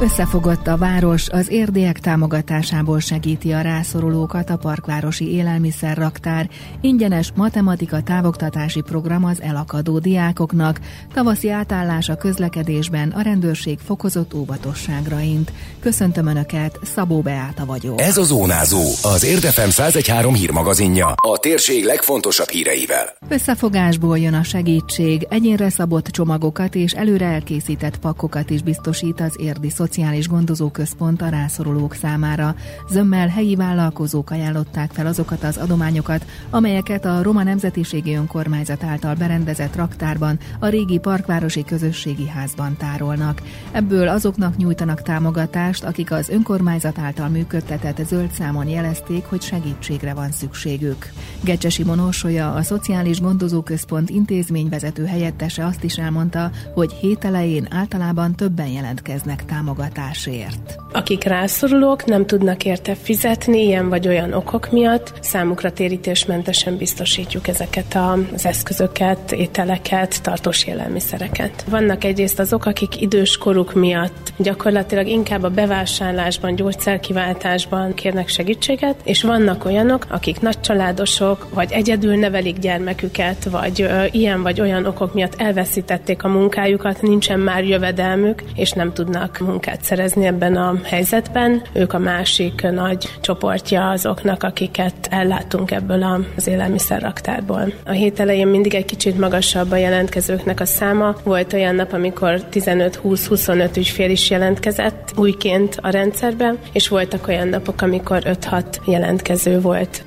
Összefogott a város, az érdélyek támogatásából segíti a rászorulókat a parkvárosi élelmiszerraktár, ingyenes matematika távoktatási program az elakadó diákoknak, tavaszi átállás a közlekedésben, a rendőrség fokozott óvatosságra int. Köszöntöm Önöket, Szabó Beáta vagyok. Ez a Zónázó, az Érdefem 113 hírmagazinja, a térség legfontosabb híreivel. Összefogásból jön a segítség, egyénre szabott csomagokat és előre elkészített pakokat is biztosít az érdi Szociális Gondozóközpont a rászorulók számára. Zömmel helyi vállalkozók ajánlották fel azokat az adományokat, amelyeket a Roma Nemzetiségi Önkormányzat által berendezett raktárban, a régi parkvárosi közösségi házban tárolnak. Ebből azoknak nyújtanak támogatást, akik az önkormányzat által működtetett zöld számon jelezték, hogy segítségre van szükségük. Gecsesi Monósolya, a Szociális Gondozóközpont intézményvezető helyettese azt is elmondta, hogy hét elején általában többen jelentkeznek támogatásra támogatásért. Akik rászorulók, nem tudnak érte fizetni, ilyen vagy olyan okok miatt, számukra térítésmentesen biztosítjuk ezeket az eszközöket, ételeket, tartós élelmiszereket. Vannak egyrészt azok, akik idős koruk miatt gyakorlatilag inkább a bevásárlásban, gyógyszerkiváltásban kérnek segítséget, és vannak olyanok, akik nagycsaládosok, vagy egyedül nevelik gyermeküket, vagy ö, ilyen vagy olyan okok miatt elveszítették a munkájukat, nincsen már jövedelmük, és nem tudnak munkát szerezni ebben a helyzetben. Ők a másik nagy csoportja azoknak, akiket ellátunk ebből az élelmiszerraktárból. A hét elején mindig egy kicsit magasabb a jelentkezőknek a száma. Volt olyan nap, amikor 15-20-25 ügyfél is jelentkezett újként a rendszerbe, és voltak olyan napok, amikor 5-6 jelentkező volt.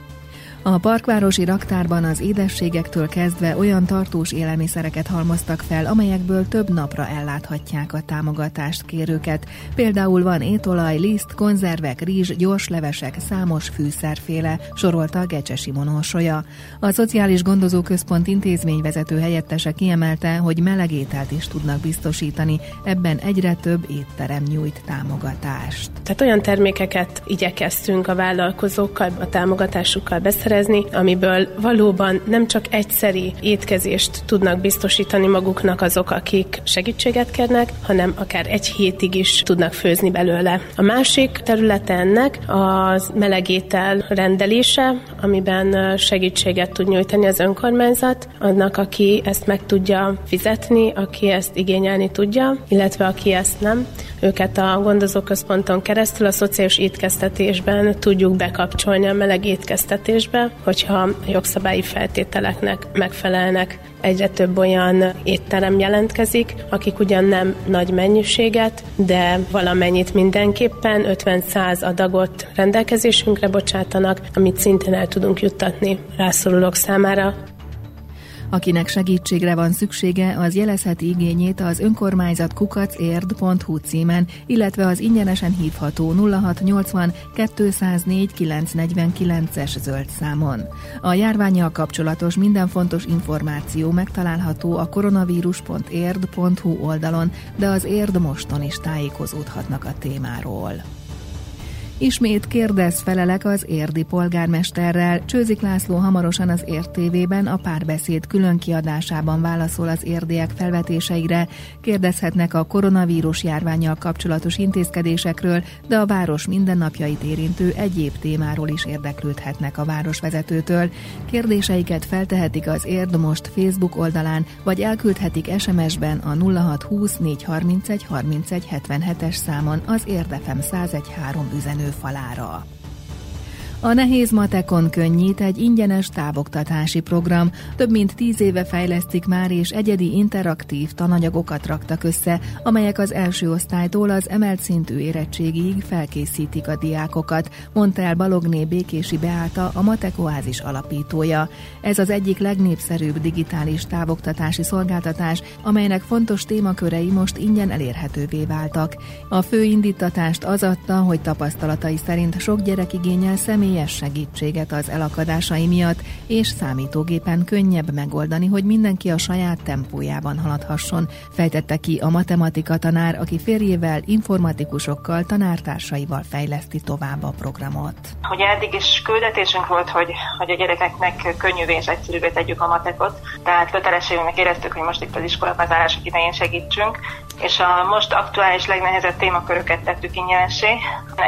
A parkvárosi raktárban az édességektől kezdve olyan tartós élelmiszereket halmoztak fel, amelyekből több napra elláthatják a támogatást kérőket. Például van étolaj, liszt, konzervek, rizs, gyors levesek, számos fűszerféle, sorolta Gecsesi Monósolya. A Szociális Gondozóközpont intézményvezető helyettese kiemelte, hogy melegételt is tudnak biztosítani, ebben egyre több étterem nyújt támogatást. Tehát olyan termékeket igyekeztünk a vállalkozókkal, a támogatásukkal beszerezni, beszerezni, amiből valóban nem csak egyszeri étkezést tudnak biztosítani maguknak azok, akik segítséget kérnek, hanem akár egy hétig is tudnak főzni belőle. A másik területe ennek az melegétel rendelése, amiben segítséget tud nyújtani az önkormányzat, annak, aki ezt meg tudja fizetni, aki ezt igényelni tudja, illetve aki ezt nem. Őket a gondozóközponton keresztül a szociális étkeztetésben tudjuk bekapcsolni a meleg étkeztetésbe, hogyha jogszabályi feltételeknek megfelelnek. Egyre több olyan étterem jelentkezik, akik ugyan nem nagy mennyiséget, de valamennyit mindenképpen 50-100 adagot rendelkezésünkre bocsátanak, amit szintén el tudunk juttatni rászorulók számára. Akinek segítségre van szüksége, az jelezheti igényét az önkormányzat kukacérd.hu címen, illetve az ingyenesen hívható 0680 204 949-es zöld számon. A járványjal kapcsolatos minden fontos információ megtalálható a koronavírus.érd.hu oldalon, de az Érd moston is tájékozódhatnak a témáról. Ismét kérdez felelek az érdi polgármesterrel. Csőzik László hamarosan az Ért TV-ben a párbeszéd külön kiadásában válaszol az érdiek felvetéseire. Kérdezhetnek a koronavírus járványjal kapcsolatos intézkedésekről, de a város mindennapjait érintő egyéb témáról is érdeklődhetnek a városvezetőtől. Kérdéseiket feltehetik az Érd Most Facebook oldalán, vagy elküldhetik SMS-ben a 0620 431 31 77-es számon az Érdefem 1013 üzenő falára. A Nehéz Matekon könnyít egy ingyenes távoktatási program. Több mint tíz éve fejlesztik már, és egyedi interaktív tananyagokat raktak össze, amelyek az első osztálytól az emelt szintű érettségig felkészítik a diákokat, mondta el Balogné Békési Beáta, a Matekoázis alapítója. Ez az egyik legnépszerűbb digitális távoktatási szolgáltatás, amelynek fontos témakörei most ingyen elérhetővé váltak. A fő indítatást az adta, hogy tapasztalatai szerint sok gyerek igényel személy személyes segítséget az elakadásai miatt, és számítógépen könnyebb megoldani, hogy mindenki a saját tempójában haladhasson, fejtette ki a matematika tanár, aki férjével, informatikusokkal, tanártársaival fejleszti tovább a programot. Hogy eddig is küldetésünk volt, hogy, hogy a gyerekeknek könnyűvé és egyszerűvé tegyük a matekot, tehát kötelességünknek éreztük, hogy most itt az iskola bezárások idején segítsünk, és a most aktuális legnehezebb témaköröket tettük ingyenesé.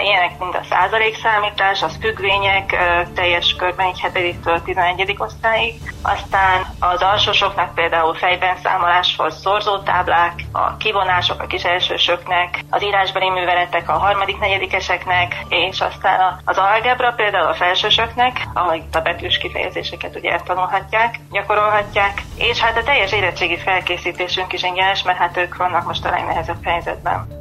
Ilyenek, mint a százalékszámítás, az függvények, teljes körben egy 7 11. osztályig. Aztán az alsósoknak például fejben számoláshoz szorzótáblák, a kivonások a kis elsősöknek, az írásbeli műveletek a harmadik negyedikeseknek, és aztán az algebra például a felsősöknek, ahol a betűs kifejezéseket ugye eltanulhatják, gyakorolhatják, és hát a teljes érettségi felkészítésünk is ingyenes, mert hát ők vannak most a legnehezebb helyzetben.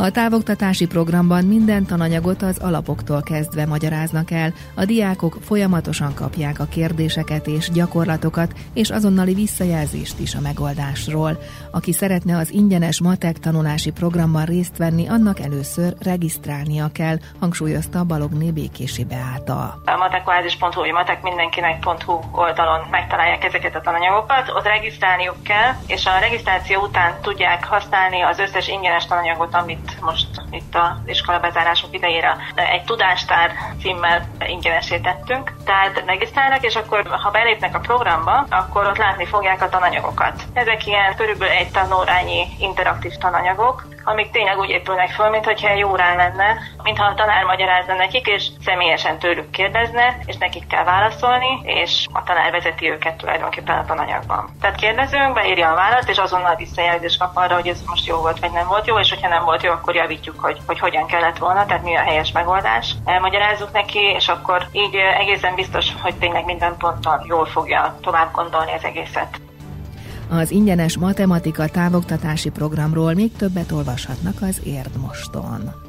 A távoktatási programban minden tananyagot az alapoktól kezdve magyaráznak el, a diákok folyamatosan kapják a kérdéseket és gyakorlatokat, és azonnali visszajelzést is a megoldásról. Aki szeretne az ingyenes matek tanulási programban részt venni, annak először regisztrálnia kell, hangsúlyozta Balogné Békési Beáta. A matekvázis.hu vagy matekmинdenkinek.hu oldalon megtalálják ezeket a tananyagokat, ott regisztrálniuk kell, és a regisztráció után tudják használni az összes ingyenes tananyagot, amit most itt az iskola bezárások idejére egy tudástár címmel ingyenesítettünk. Tehát regisztrálnak, és akkor ha belépnek a programba, akkor ott látni fogják a tananyagokat. Ezek ilyen körülbelül egy tanórányi interaktív tananyagok, amik tényleg úgy épülnek föl, mintha egy órán lenne, mintha a tanár magyarázna nekik, és személyesen tőlük kérdezne, és nekik kell válaszolni, és a tanár vezeti őket tulajdonképpen a tananyagban. Tehát kérdezünk, beírja a választ, és azonnal visszajelzést kap arra, hogy ez most jó volt, vagy nem volt jó, és hogyha nem volt jó, akkor javítjuk, hogy, hogy hogyan kellett volna, tehát mi a helyes megoldás. Elmagyarázzuk neki, és akkor így egészen biztos, hogy tényleg minden ponton jól fogja tovább gondolni az egészet. Az ingyenes matematika távoktatási programról még többet olvashatnak az Érdmoston.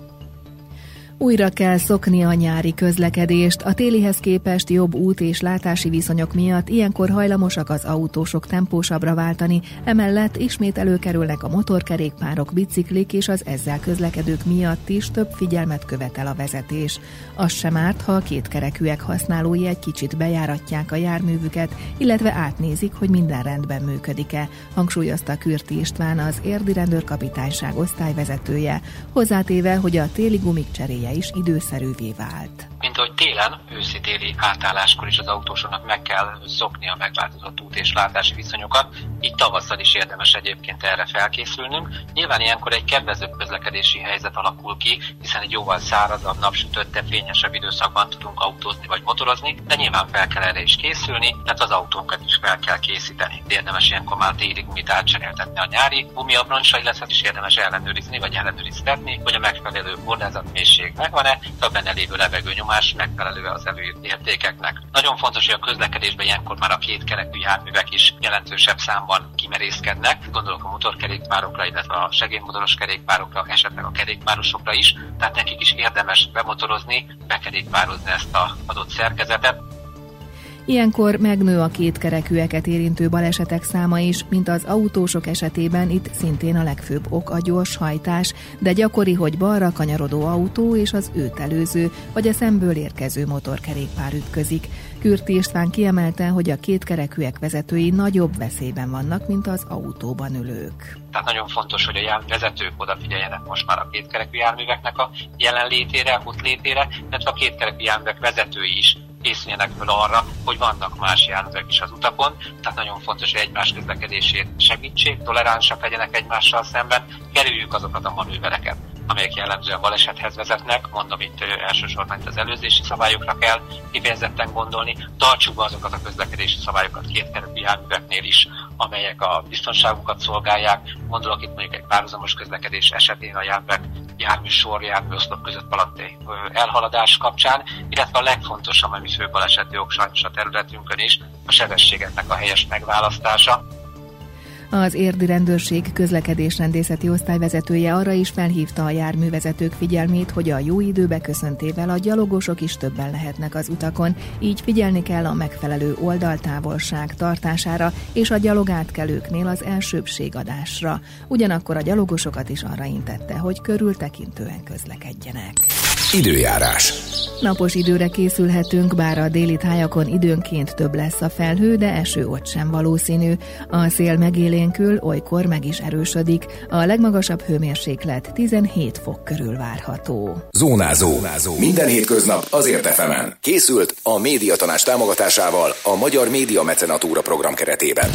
Újra kell szokni a nyári közlekedést. A télihez képest jobb út és látási viszonyok miatt ilyenkor hajlamosak az autósok tempósabbra váltani, emellett ismét előkerülnek a motorkerékpárok, biciklik és az ezzel közlekedők miatt is több figyelmet követel a vezetés. Az sem árt, ha a kétkerekűek használói egy kicsit bejáratják a járművüket, illetve átnézik, hogy minden rendben működik-e, hangsúlyozta Kürti István az érdi rendőrkapitányság osztályvezetője, hozzátéve, hogy a téli gumik cseréje is időszerűvé vált mint ahogy télen, őszi-téli átálláskor is az autósoknak meg kell szokni a megváltozott út és látási viszonyokat, így tavasszal is érdemes egyébként erre felkészülnünk. Nyilván ilyenkor egy kedvezőbb közlekedési helyzet alakul ki, hiszen egy jóval szárazabb, napsütötte, fényesebb időszakban tudunk autózni vagy motorozni, de nyilván fel kell erre is készülni, tehát az autónkat is fel kell készíteni. Érdemes ilyenkor már téli gumit átcseréltetni a nyári gumiabroncsra, illetve is érdemes ellenőrizni vagy ellenőriztetni, hogy a megfelelő hordázatmélység megvan-e, a benne lévő levegő nyomás megfelelő az előírt értékeknek. Nagyon fontos, hogy a közlekedésben ilyenkor már a két kerekű járművek is jelentősebb számban kimerészkednek. Gondolok a motorkerékpárokra, illetve a segédmotoros kerékpárokra, esetleg a kerékpárosokra is. Tehát nekik is érdemes bemotorozni, bekerékpározni ezt a adott szerkezetet, Ilyenkor megnő a kétkerekűeket érintő balesetek száma is, mint az autósok esetében itt szintén a legfőbb ok a gyors hajtás, de gyakori, hogy balra kanyarodó autó és az őt előző, vagy a szemből érkező motorkerékpár ütközik. Kürti István kiemelte, hogy a kétkerekűek vezetői nagyobb veszélyben vannak, mint az autóban ülők. Tehát nagyon fontos, hogy a járművezetők odafigyeljenek most már a kétkerekű járműveknek a jelenlétére, ott létére, illetve a kétkerekű járművek vezetői is készüljenek fel arra, hogy vannak más járművek is az utakon, tehát nagyon fontos, hogy egymás közlekedését segítsék, toleránsak legyenek egymással szemben, kerüljük azokat a manővereket, amelyek jellemzően balesethez vezetnek, mondom itt elsősorban itt az előzési szabályokra kell kifejezetten gondolni, tartsuk be azokat a közlekedési szabályokat kétkerekű járműveknél is, amelyek a biztonságunkat szolgálják, gondolok itt mondjuk egy párhuzamos közlekedés esetén a járművek jármű sor, jármű oszlop között valatti elhaladás kapcsán, illetve a legfontosabb, ami fő baleseti ok sajnos a területünkön is, a sebességeknek a helyes megválasztása. Az érdi rendőrség közlekedésrendészeti osztályvezetője arra is felhívta a járművezetők figyelmét, hogy a jó időbe köszöntével a gyalogosok is többen lehetnek az utakon, így figyelni kell a megfelelő oldaltávolság tartására és a gyalogátkelőknél az elsőbségadásra. Ugyanakkor a gyalogosokat is arra intette, hogy körültekintően közlekedjenek. Időjárás. Napos időre készülhetünk, bár a déli tájakon időnként több lesz a felhő, de eső ott sem valószínű. A szél megélénkül, olykor meg is erősödik. A legmagasabb hőmérséklet 17 fok körül várható. Zónázó. Zónázó. Minden hétköznap azért efemen. Készült a médiatanás támogatásával a Magyar Média Mecenatúra program keretében.